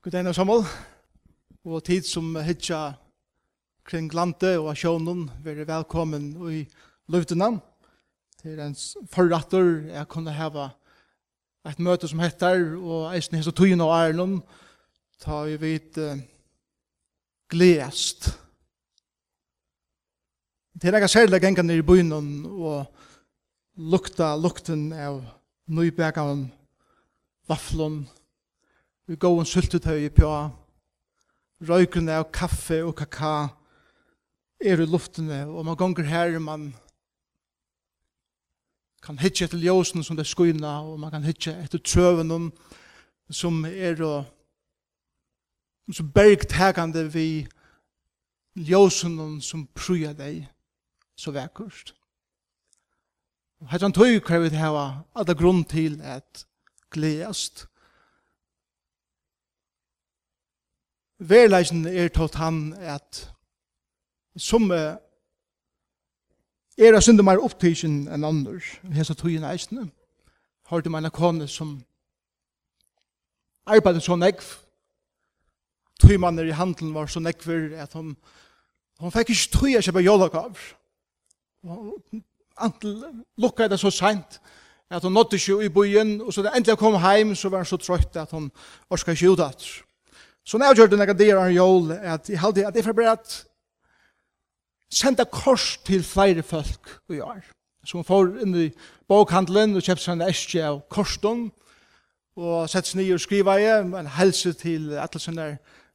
God dag, Samuel. Og tid som hitja kring landet og sjånen, vær velkommen i løvdena. Det er en forratter jeg kunne hava et møte som heter, og eisen hins tøyen og ærenom, ta vi vidt uh, gledest. Det er ikke særlig gengen nere i byen og lukta lukten av nøybækene, vaflene, Vi går en syltetøy på røykene av kaffe og kaka er i luftene, og man gonger her, man kan hitje etter ljósen som det skuina, og man kan hitje etter trøven som er og som bergtegande vi ljósen som pruja deg så vekkurst. Og hettan tøy krevet hava alle grunn til at gledast Verleisen er tot han at som er av synder mer opptidsen enn andre, hesa tøyen eisene, har du meina kone som arbeidet så negv, tøymanner i handelen var så negver at hon, hon fikk ikke tøy å kjøpe jólagav. Antel lukka det så sent at hon nådde ikke i byen, og så det endelig kom heim, så var hon så trøyt at hon orska ikke ut utdatter. Så när jag gjorde några dagar av jól, att jag hade att det för att senda kors till flere folk i år. Så hun får inn i bokhandelen og kjøpte seg en eske av korsen, og sette seg nye og skriva i, en helse til alle sånne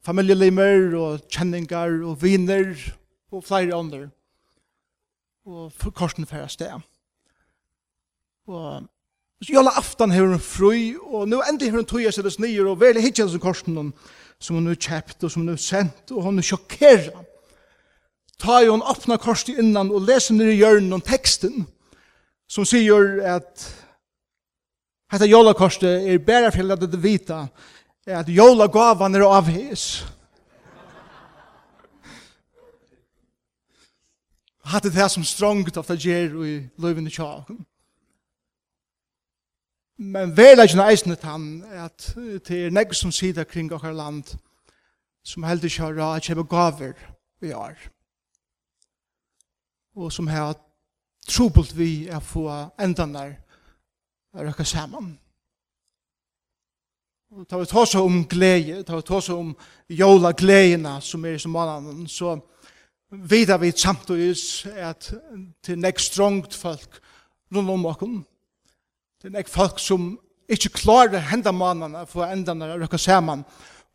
familielimer og kjenninger og viner og flere ånder. Og korsen færre sted. Og så jala aftan her hun fru, og nu endelig her hun tog seg det nye og veldig hittjens korsen, og som hon har kjøpt og som hon har sendt, og hon er sjokkeret. Ta jo hon åpna korset innan og leser ned i hjørnen om teksten, som sier at dette jólakorset er bæra for at det vita at jólagavan er avhis. Hatt det som strongt ofta gjer i løyvene tjaken. Men verleggen er eisnet han at det er negg som sider kring okkar land som heldig ikke har råd kjøpe gaver vi har. Og som har trobult vi er få endan å røkka saman. Og tar vi tås om glede, tar vi tås om jola gledina som er i som mannen, så vidar vi samtidig at til negg strongt folk rundt om okkur Det er ikke folk som ikke klarer hendamannene for endene å røkke sammen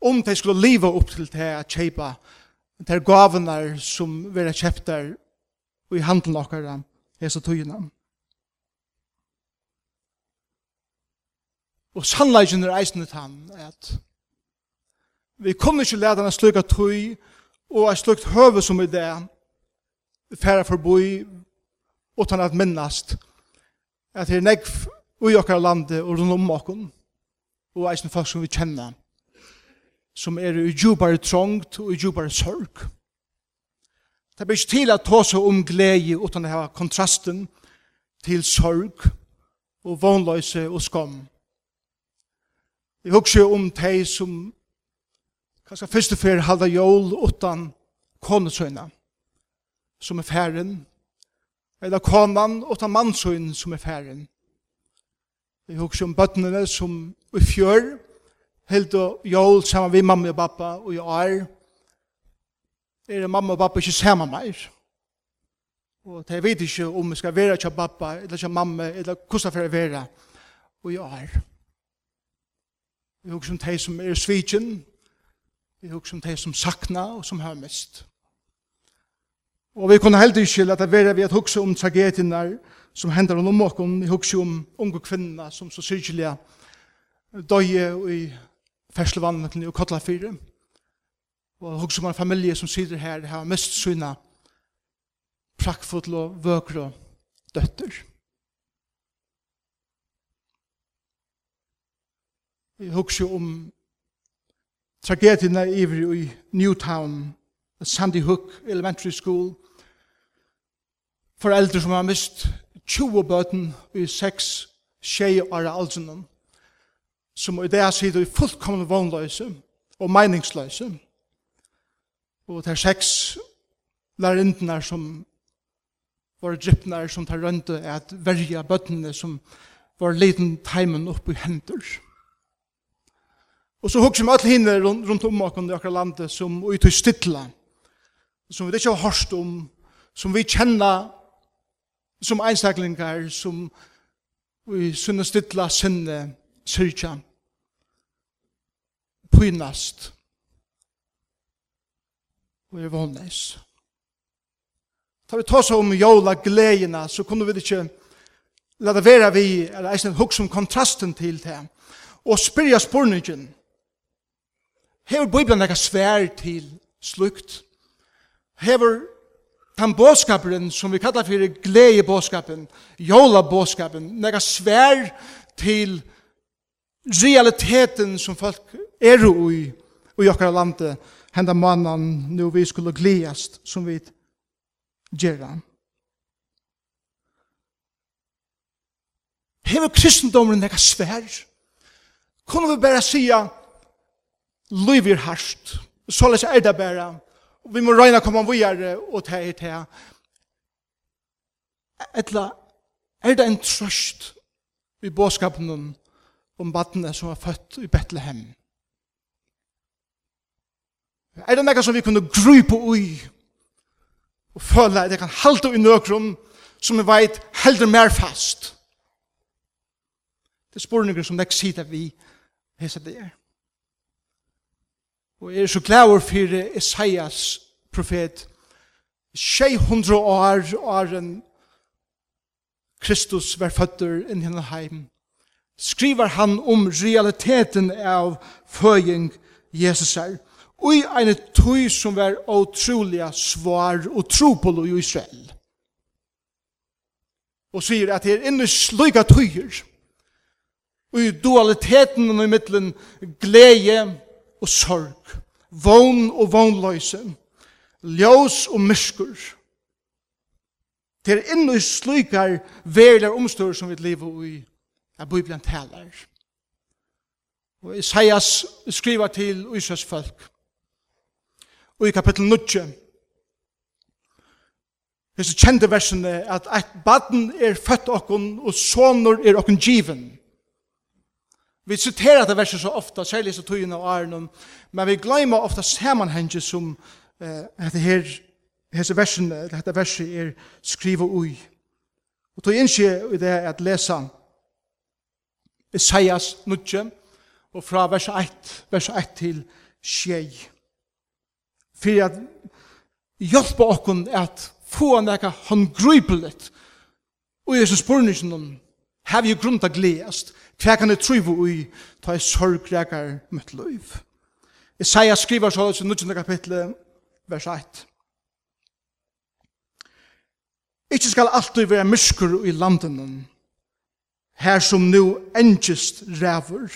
om de skulle leve upp til det å kjøpe de gavene som vera og i handelen okkara hese togene. Og sannleggen er eisen til han at vi kunne ikke lede en slik tog og en slik høve som i det færa forboi utan at minnast at her negv og i okkar lande og rundt om okkar og eisen folk som vi kjenner som er i djupare trångt og i djupare sorg. Det blir ikke til at ta seg om glede utan å ha kontrasten til sorg og vannløse og skam. Jeg husker om de som kanskje første fer halda jól utan konesøyna som er færen, eller konan utan mannsøyn som er færen. Vi husker om bøttene som i fjør, helt og jól sammen med mamma og pappa og i år. Er mamma og pappa ikke sammen mer. Og jeg vet ikke om jeg skal være til pappa, eller til mamma, eller hvordan jeg skal være. Og i år. Vi husker om de som er svitjen, vi husker om de som sakna og som har mest. Og vi kunne heldig ikke lade være ved at huske om tragedien der, som hender om noen, i husker om unge kvinner som så sykelig døye i til og kottla fire. Og hugsi om en familie som sitter her har mest syna prakkfull og vøkre døtter. Jeg husker om tragedien iver i Newtown, Sandy Hook Elementary School, foreldre som har mist 20 bøten i 6 tjej og av aldrenen, som i det sider i fullkomne vognløse og meningsløse. Og det er seks lærindene som var drypner som tar rønte at verja bøttene som var liten teimen opp i hender. Og så hugger vi alle hinne rundt om oss i akkurat landet som ut i stidla, som vi ikke har hørt om, som vi kjenner som einstaklingar, som vi sunne stilla sinne, syrkja, pynast, og er vonnes. Ta vi tås om jola gledina, så kunne vi ikke lade vera vi, eller eisen hugsa om kontrasten til det, og spyrja spurningen, Hever Bibelen eka svær til slukt? Hever den boskapen som vi kallar for glede bådskapen, jola bådskapen, nega svær til realiteten som folk er ui, i okkara lande, henda mannen nu vi skulle gledast som vi gjerra. Hever kristendomen nega svær? Kunne vi bare sia, liv er harsht, såles er det bare, Og vi må røyna komme videre og ta i til. Etla, er det en trøst i båskapen om badene som er født i Bethlehem? Er det noe som vi kunne gru på ui og føle at jeg kan halte i nøkron som jeg vet heldur mer fast? Det er spørninger som nek sier vi hese det er. Og er så glad for Isaias profet 600 år åren Kristus var føtter inn henne heim. Skriver han om realiteten av føying Jesus her. Og i en tøy som var utrolig svar og tro på i Israel. Og sier at det er inne sløyga tøyer. Og i dualiteten og i middelen glede og sorg vogn og vognløse, ljós og myskur. Det er inn i slukar verilar omstår som vi lever i, er Bibelen talar. Og Isaias skriver til Israels folk, og i kapittel 9, Hesi kjente versene at et baden er født okkon og sonur er okkon given. Vi citerar det verset så ofta, særlig så tøyene og æren, men vi glemmer ofta sammanhengen som eh, dette her, dette versen, dette verset er skrivet ui. Og tog innskje i det at lesa Isaias nudje, og fra vers 1, vers 1 til tjei. For at hjelpa okkun at få nekka håndgrypelet, og i Jesus spurningen om, have you grunnt a gledast? Hva kan jeg trive i, ta jeg sorgrekar mitt liv? Isaiah skriver så i 19. kapittel, vers 1. Ikke skal alltid være myskur i landen, her som nu engest ræver.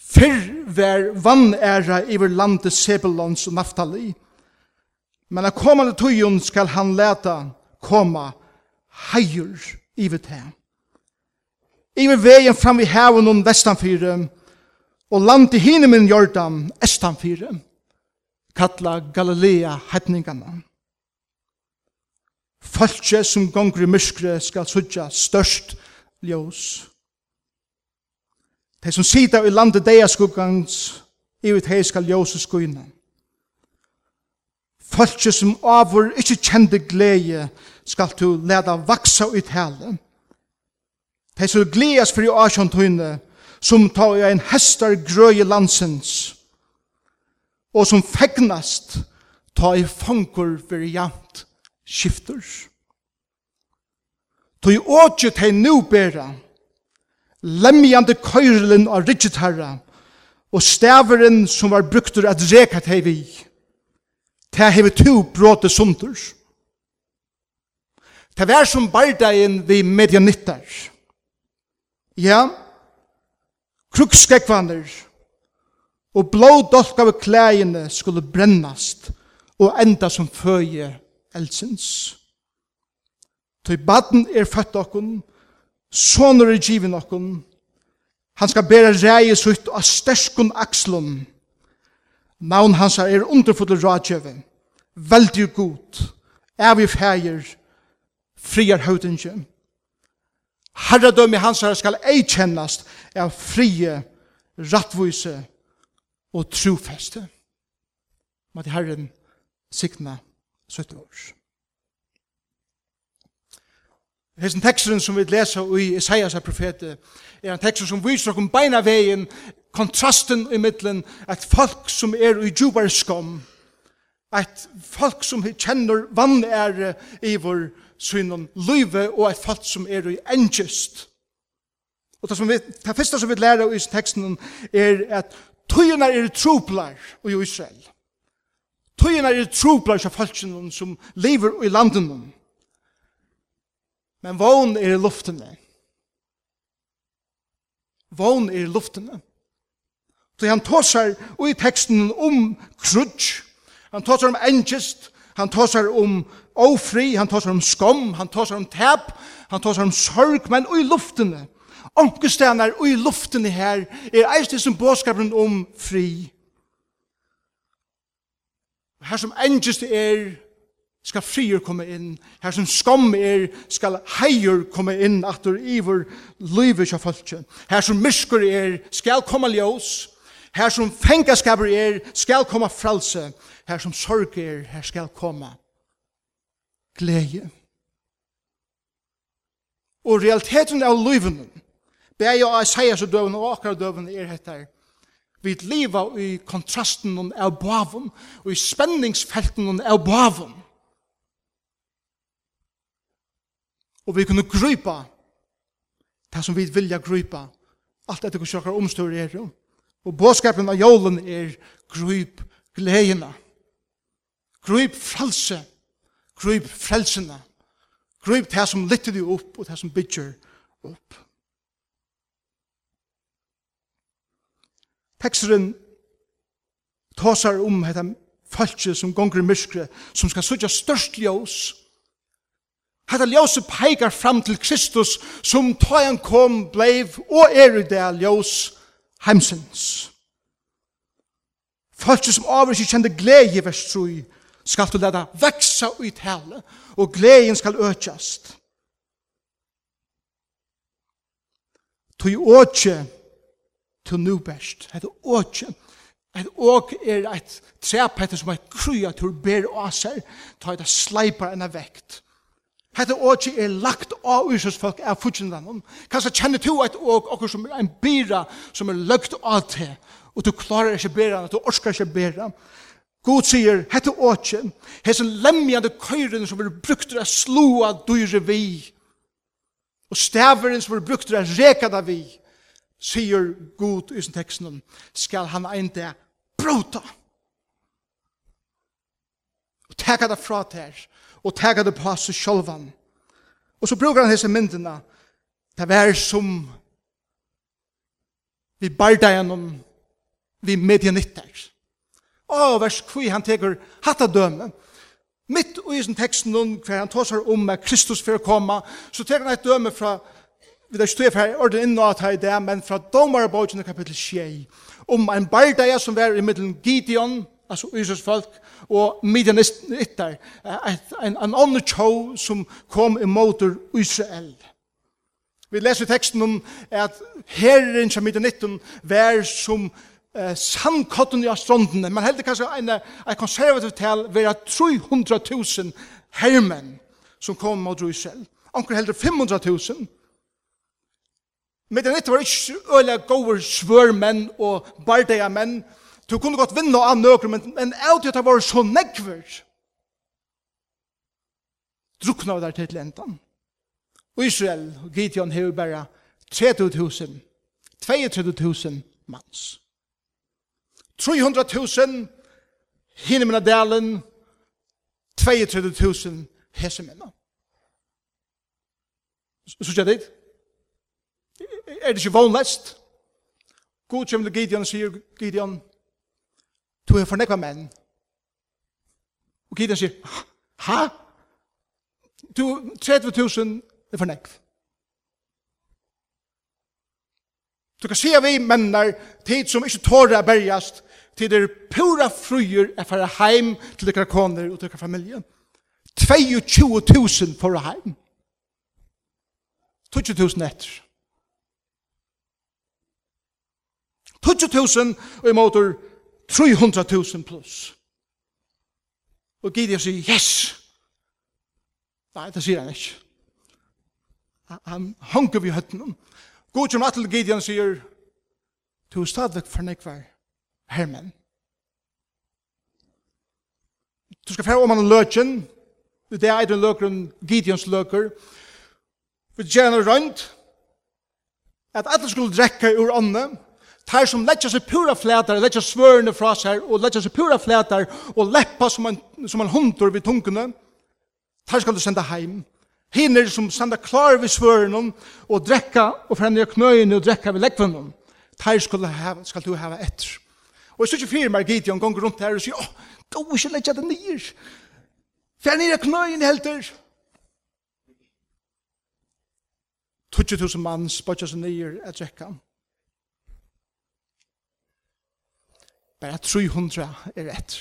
Fyrr var vannæra iver landet Sebelons og Naftali, men av kommande tøyen skal han leta koma heier iver hem. Iver veien fram i haven om vestanfyre, og land i hine min jordan, estanfyre, kalla Galilea hetningana. Falske som gonger i myskre skal sudja størst ljós. De som sida i landet deia skuggans, ivet hei skal ljós og skuina. Falske som avur ikkje kjende glede skal du leda vaksa ut helen Hei så gledes for i asjontøyne, som tar i en hester grøye landsens, og som fegnast ta i fangur for jamt skifter. Tøy åtje tei nu bera, lemjande køyrlen av ridget herra, og staveren som var bruktur at reka tei vi, tei hei to bråte sunders. Tei vær som bardagen vi medianittar, Ja, krukskekvander og blådolk av klæjene skulle brennast og enda som føje eldsins. Toi baden er født okkun, sonur er givin okkun, han skal bæra reie sutt av sterskun akslun. Navn hans er underfulle rådgjøve, veldig god, er vi feir, friar høytingjøve, Herredømme hans herre skal ei kjennast av frie, rattvise og trofeste. Må til herren sikna 70 år. Hesten teksten som vi leser i Isaias er profete, er en tekst som viser om beina veien, kontrasten i middelen, at folk som er i djupare skom, at folk som kjenner vann er i vår synen løyve og et falt som er i engest. Og det, som vi, det første som vi lærer i teksten er at tøyene er troplar i Israel. Tøyene er troplar av falskene som lever i landet. Men vågen er i luftene. Vågen er i luftene. Så han tåsar i teksten om krudj, han tåsar om engest, han tåsar om ofri, han tåsar om skom, han tåsar om tap, han tåsar om sorg, men i luftene, omkestanar i luftene her, er eist det som båskapen om fri. Her som engest er, skal frier komme inn, her som skom er, skal heier komme inn, at iver livet av folket. Her som mysker er, skal komme ljós. her som fengaskaper er, skal komme frelse, her som sorg er, her skal komme glede. Og realiteten av livet, beger jeg Isaias og døven og akkurat døven er hette Vi lever i kontrasten av bavum, og i spenningsfelten av bavum. Og vi kunne grypa det som vi vilja grypa, alt etter hos jokkar omstår er. Og båskapen av jålen er gryp gleina Gryp frelse Gryp frelsene. Gryp det som lytter deg opp, og det som bygger opp. Teksteren tåsar om dette falske som gonger i myskre, som skal sutja størst ljós. Hetta ljóset peikar fram til Kristus, som ta han kom, bleiv og er i det ljós heimsins. Falske som avvis kjende glede i vers 3, skal du leda veksa i tale, og gleden skal økjast. Tui åkje til nu best, et åkje, et åk er et trepetter som er krya til å ber av seg, ta et sleipar enn vekt. Hetta åkje er lagt av Jesus folk av fudgjende. Kanskje kjenner du et åk, okkur som er en byra som er lagt av til, og du klarer ikke bera, du orskar ikke bera, God sier, hette åkjen, hesen lemjande køyren som er brukt til å slua dyre vi, og staveren som er brukt til å reka da vi, sier God i sin teksten, skal han einde brota. Og teka det fra ter, og teka det på seg sjolvan. Og så brukar han hese myndina, det vær som vi barda gjennom, vi medianitter og vers kvi han teker hatta døme. Mitt og i sin teksten nun, hver han tåsar om med Kristus for å komme, så teker han et døme fra, vi vet ikke her, orden inna at her i det, men fra domarabogene kapittel 6, om en bardaja som var i middelen Gideon, altså Israels folk, og midjanittar, en, en annen tjå som kom imot Israel. Vi leser i teksten om at herren som midjanitten var som eh, samkotten i astrondene, men heldig kanskje en, en konservativ tal 300 300.000 hermen som kom mot Rysel. Anker heldig 500.000. Men det var ikke øyla gode svørmenn og bardeia menn. Du kunne godt vinna av nøkker, men, men alt det var så nekver. Drukna var der til endan. Og Israel, Gideon, hever bare 30.000, 32.000 mans. 300.000 hinne minna delen, 32.000 hese minna. Så sier det? Er det ikke vognlest? God kommer til Gideon og sier, Gideon, du er fornekva menn. Og Gideon sier, ha? Du, 30.000 er fornekva. Du kan se vi mennar, tid som ikke tårer bergast, til det pura fruer er fara heim til dere koner og dere familie. 22.000 for heim. 20.000 etter. 20.000 og i måter 300.000 pluss. Og Gideon sier, yes! Nei, det sier han ikke. Han hunker vi høtten om. God kommer til Gideon sier, du er stadig for nekvar hermen. Du skal fære om han løtjen, det er eit en Gideons løker, vi gjerne rønt, at alle skulle drekke ur ånden, tar som letja seg pura flætar, letja svørene fra seg, og letja seg pura flætar, og leppa som en, som en hundur vid tungene, tar skal du senda heim. Hinner som senda klar vid svørene, og drekka, og fremne knøyene, og drekka vid lekvene, tar skal du hava, skal du hava etter. Og jeg synes ikke fire mer Gideon gonger rundt her og sier, åh, du er ikke lett det nyer. Fær nere knøyen helter. 20.000 mann spøtja seg nyer et drekka. Bare 300 er rett.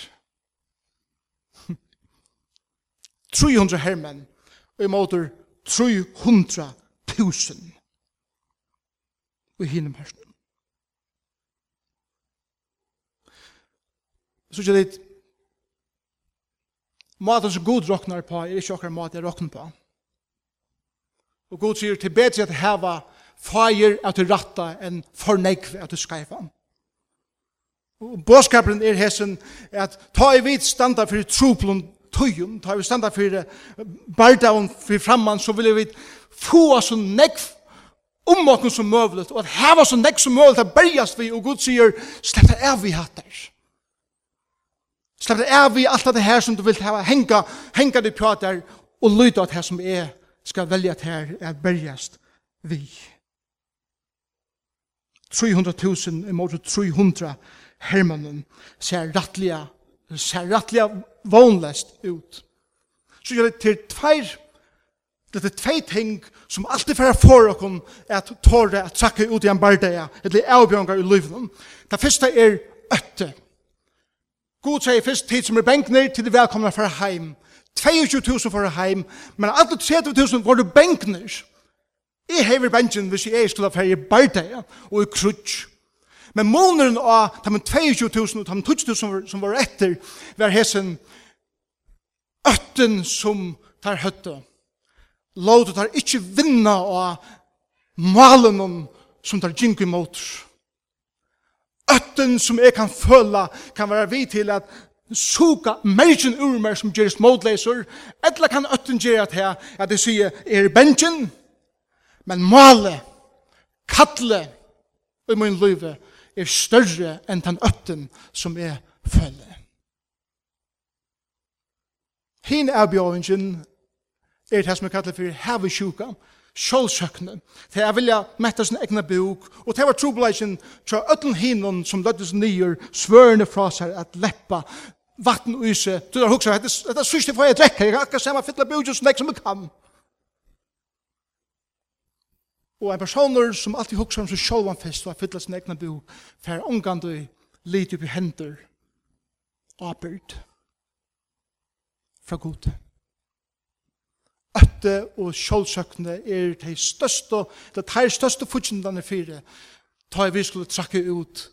300 hermen og i måter 300 000 og hinne mørsten. Så ikke litt, maten som god råknar på er ikke akkurat mat jeg råknar på. Og god sier til bedre at heva feir at du ratta enn fornekve at du skreifa. Og båskapen er hessen at ta i vidt standa for troplund tøyum, ta vi standa fyrir bardaun for framman, så vil vi få så nekv om okken som møvlet, og at heva så nekv som møvlet at bergast vi, og Gud sier, slett er vi hattar. Slepp det er vi alt det her som du vil ha henga, henga det prater og lyda at her som er skal velja at her er bergjast vi. 300.000 imot 300 hermannen ser rattliga, ser rattliga vanlest ut. Så gjør det til tveir, det er tvei ting som alltid fyrir for okkom at tåre at trakka ut i en bardeia, eller avbjørngar i løyvnum. Det første er øtte. God sier først tid som er benkner til de velkomna for heim. 22.000 for heim, men alle 30.000 var du benkner. Jeg hever benken hvis jeg skulle ha ferie bare og i krutsk. Men måneden av de 22.000 og de 20.000 som var etter, var hessen øtten som tar høtte. Låt tar ikke vinna av malen som tar gynk i måter ötten som jeg kan føle, kan være vi til at suka mergen ur meg som gjerst modleser, eller kan ötten ge at her, at det sier, er bengen, men male, kattle, i min liv, er større enn den ötten som jeg føler. Hinn avbjøringen er det som jeg kallar for hevesjuka, sjálvsøkne. Det er vilja metta sin egna bok, og det var trobeleisen til ötlen hinnen som løddes nyer, svørende fra seg at leppa vatten og ise. Du har huksa, dette er sørste for jeg drekker, jeg kan akkurat meg fytla bok som jeg som jeg kan. Og en person som alltid huksa om seg sjálvan fest og fytla sin egna bok, fer omgandu lite upp i hender, apert, fra gode øtte og sjålsøkne er de største, de største fortjentene fire, ta vi skulle trakke ut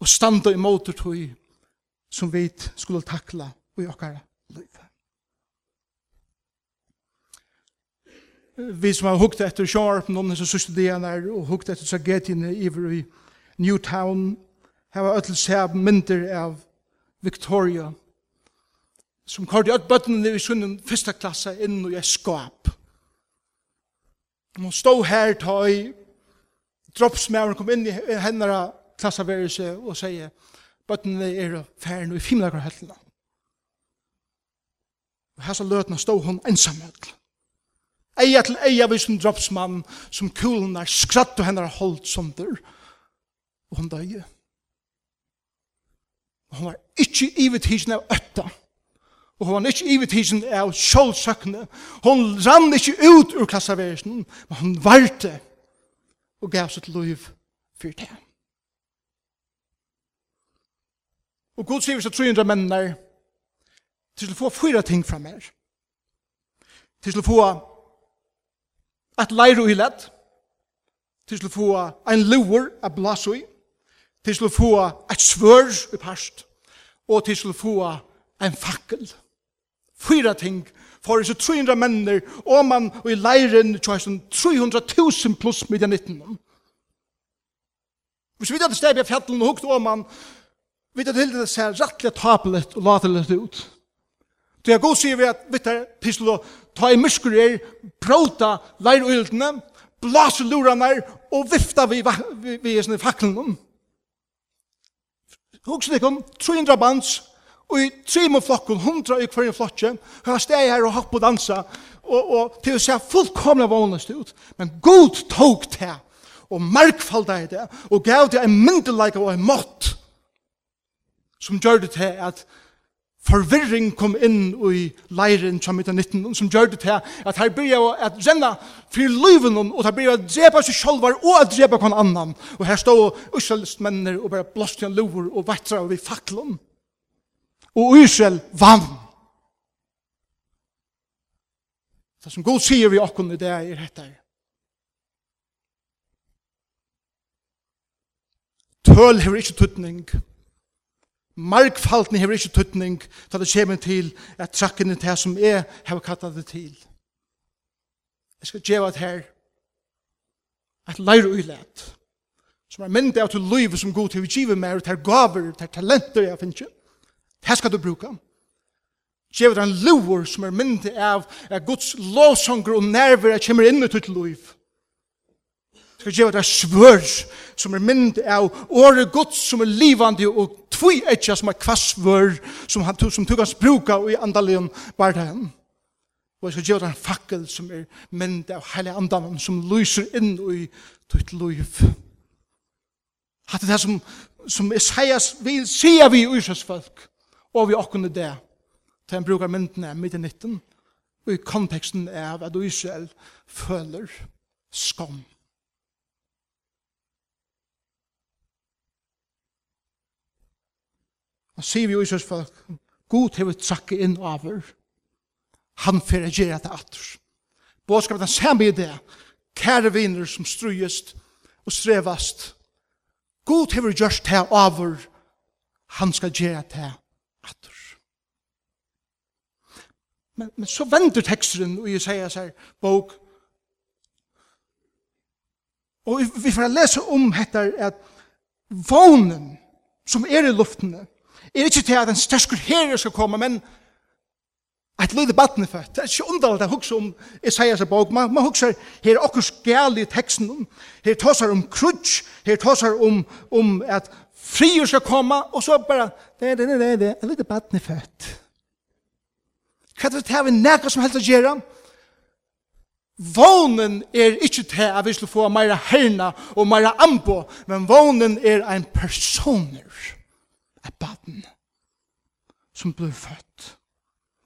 og standa i motortøy som vi skulle takla i okkara liv. Vi som har hukt etter Sharp, noen som sørste dien er, og hukt etter tragediene i Newtown, her var øtelse av mynder av Victoria, som kort i bøttene i sin første klasse inn i et skap. Hun stod her, i droppsmæren kom inn i henne klasseverelse og sier, bøttene er ferdig i fimlager. Og her så løtene stod hun ensamhet. Eia til eia vi som droppsmann, som kulen er skratt og henne holdt som der. Og hun døg. Og hun var ikke ivet hisen av øtta. Og hun var ikke ivetidsen av sjålsøkne. Hun rann ikke ut ur klassaversen, men hun varte og gav sitt liv for det. Og Gud sier så 300 menner til å få fyra ting fra mer. Til å få et leir og lett, til å få en lover av blasoi, til å få et svør i parst, og til å få en fakkel Fyra ting for så 300 menner, og man og i leiren tjøysen 300.000 pluss midja 19. Hvis vi hadde steg i fjallen og hukt og man, vet at hildet det ser rettelig tapelet og latelet ut. Det er god sier vi at, vet Pislo, ta i mysker er, bråta leirøyldene, blase lurene og vifta vi, vi, vi, vi, vi, vi, vi, vi, vi, vi, vi, Og i trimme flokken, hundra i hver flokke, og steg her og hopp og dansa, og, og til å se fullkomna vanligst ut. Men god tog det, og markfalda i det, og gav det en myndelaika og en mått, som gjør det til at forvirring kom inn i leiren som i 19, som gjør det til at her blir jeg at renna for liven, og her blir jeg å drepa seg selv og å drepa kon annan. Og her stod Israelsmennene og bare blåst til en lover og vettra og vi faklom og Israel vann. Det som Gud sier vi okkur i det er dette. Tøl hever ikke tuttning. Markfalten hever ikke tøtning da det kommer til at trakken er det som jeg har kattet det til. Jeg skal gjøre det her at leir og ulet som er mynd av til liv som god til vi giver meg og til gaver, til talenter jeg finner Det skal du bruka. Gjev deg en lover som er myndig av at Guds låsanger og nerver kommer inn i ditt liv. Skal gjev deg svør som er myndi av året Guds som er livande og tvoi etja som er kvassvør som han som tog hans bruka i andalion bardagen. Og jeg skal gjev deg en fakkel som er myndi av heilig andan som lyser inn i ditt liv. Hatt det her som, som Isaias vil sier vi i Israels folk. Og vi åkken det, til en brukar myndene midt i 19, og i konteksten av at Israel føler skam. Han sier vi jo Israels folk, God hever trakke inn over, han fer å gjøre det atter. Bådskapet han samme i det, kære viner som strøyest og strevast, God hever gjørst det over, han skal gjøre det atter atur. Men, men så vender teksten, og jeg sier seg bok, og vi får lese om etter at vånen som er i luftene, er ikke til at en størskur herre skal komme, men at lyde battene født. Det er ikke underlig at hugsa om Isaias bok. Man, man hugsa her okkur skjæl i teksten her Her seg om krutsk, her tåsar om, om at frier skal komme, og så bara det det det det en liten er født. Hva er det ha en näka som helst å gjøre? Vånen er ikke til at vi skal få mer herna og mer ambo, men vånen er ein personer, et baden, som blir født.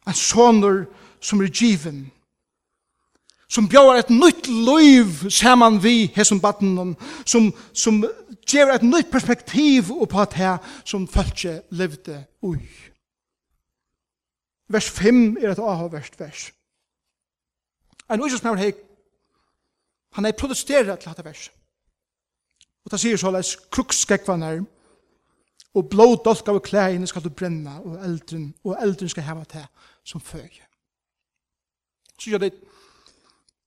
En soner som er given, som bjóar et nytt liv saman vi hesum batten som som ger et nytt perspektiv upp at her som fölkje levde ui. Vers 5 er et avhåverst vers. En uisesmær hei, han er protesterat til hatt vers. Og det sier såleis, kruksskekvanar, og blådolk av klæene skal du brenna, og eldren, og eldren skal heva til som føg. Så gjør det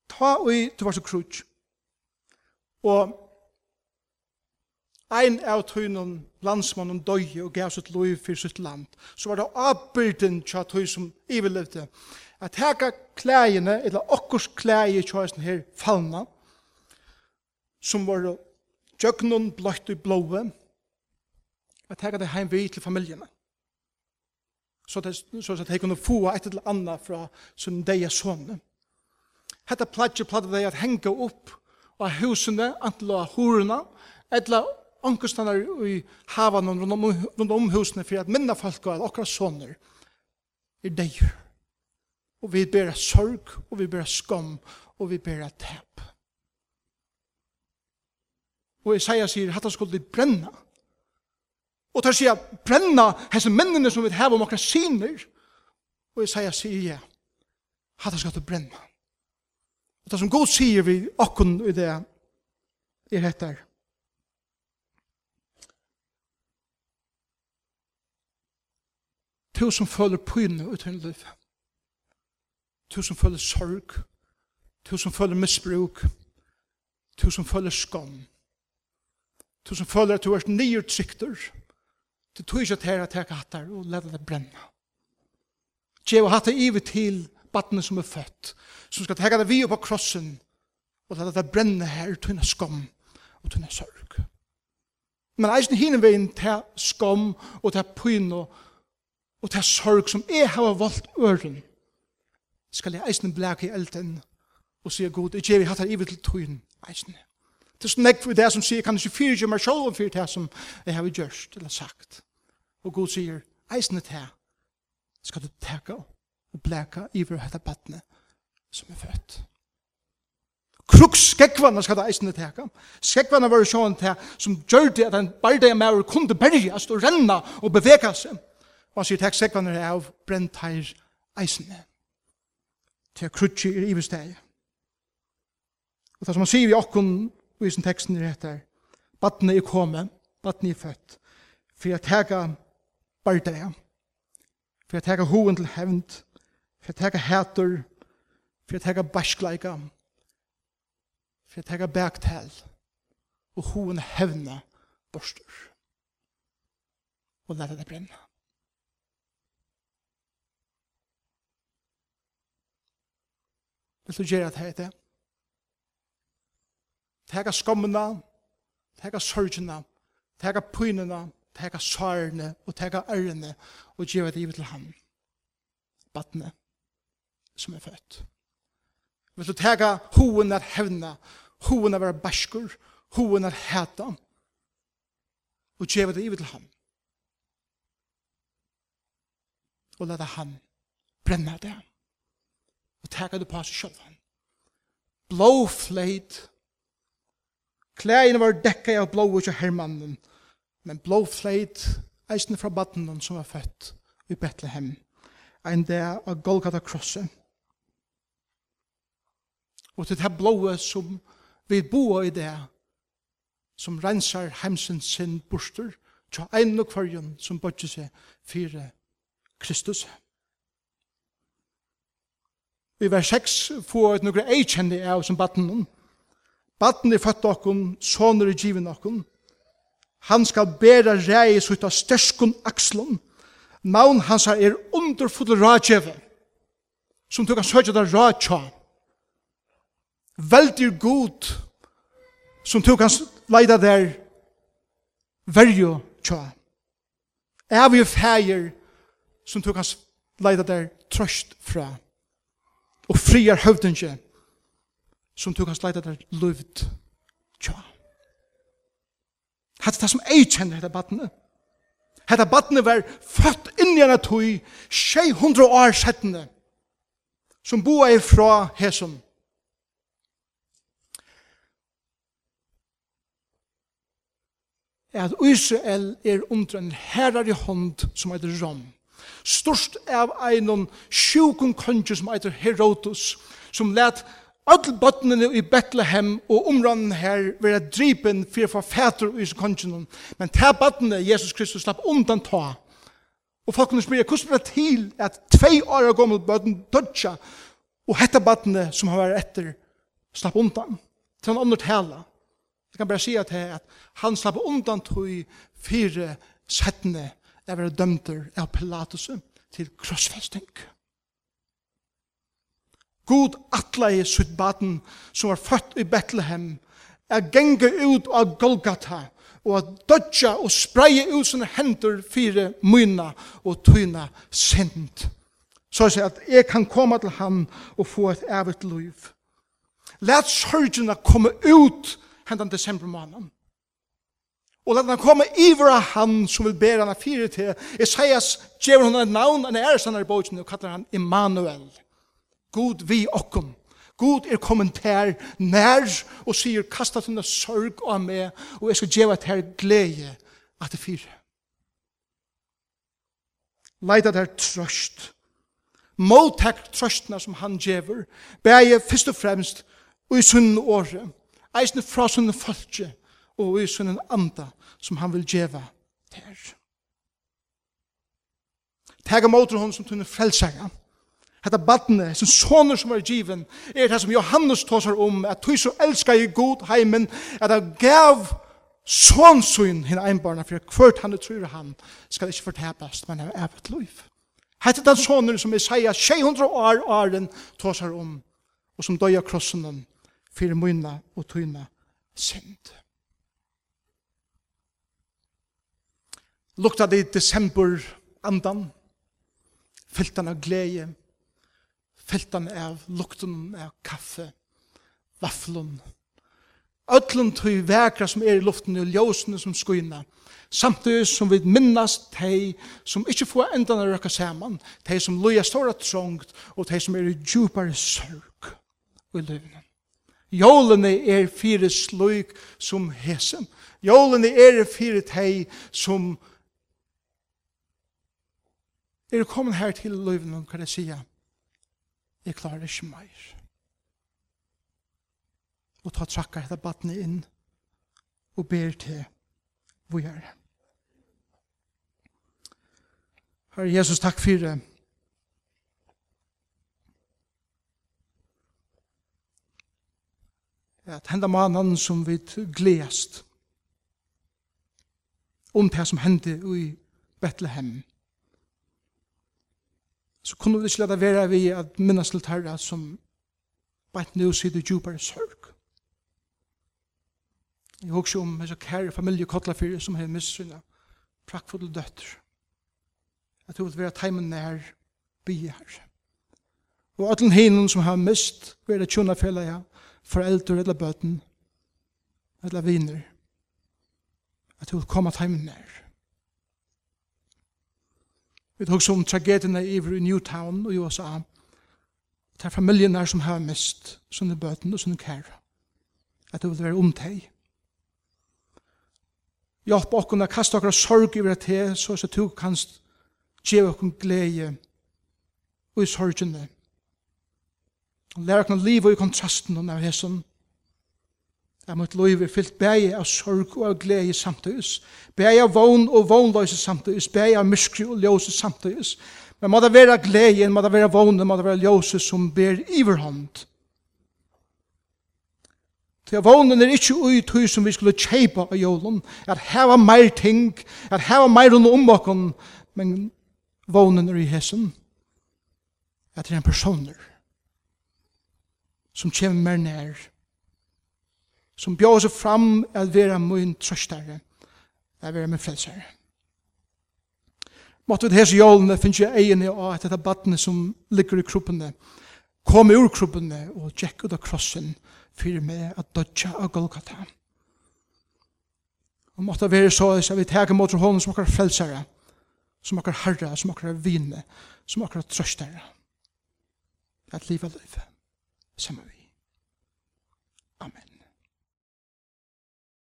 ta og du var så krutsk. Og ein av tøynum landsmannen døye og gav sitt lov for sitt land, så var det avbyrden tja tøy som ivelevde. At heka klægene, eller okkurs klæge tja sin her fallna, som var djøgnun bløtt i blåve, at heka det heim vi til familiene. Så det, så det hei kunne få et eller anna fra sin deia sonne. Hetta platje platje dei at henga upp av husene, antla hurna, etla onkustanar i havan rundt om husene for at minna folk og at okra er deir. Og vi ber sorg, og vi ber skam, og vi ber tap. Og Isaiah sier, hatta skulle de brenna. Og tar sier, brenna hese mennene som vi har om okra syner. Og Isaiah sier, ja, hatta skulle de brenna. Og det som god sier vi okkun i det er hettar. Tu som føler pyne ut i liv. Tu som føler sorg. Tu som føler misbruk. Tu som føler skam. Tu som føler at du er nye trykter. Du tog ikke at her at jeg hattar og leder det brenne. Gjev hattar ivet til battene som er født, som skal tega det vi på krossen, og lade det brenne her tunne skam og tunne sorg. Men eisen hinne veien til skam og til pyn og, og til sorg som jeg har valgt øren, skal jeg eisen blæke i elden og sier god, jeg gjør vi hatt her ivet til tøyen eisen. Det er sånn for det som sier, kan ikke fyre ikke meg selv om fyre det som jeg har gjørst eller sagt. Og god sier, eisen til skal du teka opp og bleka iver hetta batne som er født. Kruks skekvanna skal det eisne teka. Skekvanna var sjåan te som gjørte at en bardeg maur kunne bergjast og renna og beveka seg. Og han sier tek skekvanna er av brent her eisne. Te krutsi er ivesteg. Og det som han sier vi okkun i sin teksten er etter Batne er kommet, batne er født, for jeg tega bardeg, for jeg tega hoen til hevnt for jeg teka hætur, for jeg teka bæskleika, for jeg teka bæktel, og hoen hevna borster, og leta det brenna. Vil du gjøre det her Tega skommena, tega sorgina, tega pynina, tega sarne og tega ærene og gjøre det i til ham. Batne som er født. Vil du tega hoen er hevna, hoen er være bæskur, hoen er heta, og djeva det ivet til ham. Og leta han brenna det. Og tega det på seg sjølvan. Blåfleit. Klæin var dekka av blå og hermannen, men blåfleit eisen fra battenen som var født i Bethlehem. Ein der av Golgata krosset, og til det blået som vi boer i det, som rensar hemsens sin borster, til ein og kvarjon som bodger seg fire Kristus. Vi var 6 få et nokre eikjende av som batten hon. Batten er født okkon, soner er given okkon. Han skal bæra rei sutt av størskon akslun. Navn hans er underfull rådgjeve, som du kan søkja det rådgjeve veldig god som tog kan leida der verjo tja. Er vi fægir som tog kan leida der trøst fra og friar høvdinje som tog hans leida der luft tja. Hatt det som ei kjenner hette badne. Hetta badne var født inn i en tøy 600 år settende som boa ifra hesum at Israel er under en herrar i hånd som heter Rom. Størst av einon sjukun konge som heter Herodos, som let All bøttene i Bethlehem og områdene her være drypen for forfæter i kongen. Men ta bøttene Jesus Kristus slapp undan ta. Og folk kunne spørre, hvordan ble det til at tvei år gammel bøtten dødja og hette bøttene som har vært etter slapp undan til en annen tale. Jeg kan bare si at, at han slapp undan tog fire settene av å dømter av Pilatus til krossfesting. God atla i Sudbaden som var født i Bethlehem er genge ut av Golgata og at dødja og spreie ut sine hender fire myna og tyna sint. Så jeg at jeg kan komme til han og få et evigt liv. Læt sørgene komme ut hendan desember måneden. Og la den komme ivra han som vil bæra han fyrir til. Isaias gjever hon et navn, han er sannar i bogen, og kallar han Immanuel. God vi okkom. God er kommentar nær og sier, kasta dina sorg av meg, og jeg skal gjeva et her glede at det fyre. Leita der trøst. Måltak trøstna som han gjever, bæg først og fremst og i sunn året eisne fra sånne folke og i sånne anda som han vil djeva der. Tega motor hon som tunne frelsaga. Hetta badne, sin soner som er given, er det som Johannes tåsar om, at du så elskar i god heimen, at han gav sonsun hinn einbarna, for hvert han tror han skal ikke fortapast, men er evet loiv. Hetta den soner som Isaiah 600 år åren tåsar om, og som døy av krossen for mine og tøyne synd. Lukta det i desember andan, fyltan av glede, fyltan av lukten av kaffe, vafflun, ötlun tøy vekra som er i luften og ljósene som skuina, samtidig som vi minnast tei som ikkje får endan å røkka saman, tei som loja stora trångt og tei som er i djupare sørg i løvnen. Jólene er fyrir sluik som hesem. Jólene er fyrir tei som er kommet her til løyven, om kan jeg sige, jeg klarer ikke mer. Og ta trakkar etter battene inn og ber til hvor jeg er. Herre Jesus, takk for det. at henda mannen som vi gledast om det som hendte i Bethlehem. Så kunne vi ikke lade være vi at minnes til herre som bare nå sitter djupere sørg. Jeg husker om en så kære familie Kotlafyr som har mistet sine prakkfulle døtter. Jeg tror at vi er teimen nær bi her. Og alle hinen som har mist, vi er det tjona fjellet, ja, foreldre eller bøten, eller viner, at du vil komme til hjemme nær. Vi tok som tragediene i Newtown og i USA, Det er familien der som har mist sånne bøten og sånne kære. At det vil være om deg. Hjelp okken å kaste okker sorg over det så at du kan gjøre okken glede og i sorgene Han lærer okken liv og i kontrasten av hesson. Jeg måtte liv er fyllt bæg av sorg og av glede samtidig. Bæg av vogn og vognløse samtidig. Bæg av myskri og ljøse samtidig. Men må det være glede, må det være vogn, må det være ljøse som ber iverhånd. Til vognen er ikke ui tøy som vi skulle kjeipa av jålen, at heva meir ting, at heva meir under ombakken, men vognen er i hessen, at det er en personer som kommer mer nær, som bjør seg fram at være min trøstere, at være min frelsere. Måtte vi hese jålene finnes jeg egene av at dette badene som ligger i kroppene, kom ur kroppene og tjekk ut av krossen for meg at dødja av Golgata. Og måtte vi være så at vi tar mot hånden som akkurat frelsere, som akkurat herre, som akkurat vine, som akkurat trøstere. Et liv av livet sammen vi. Amen.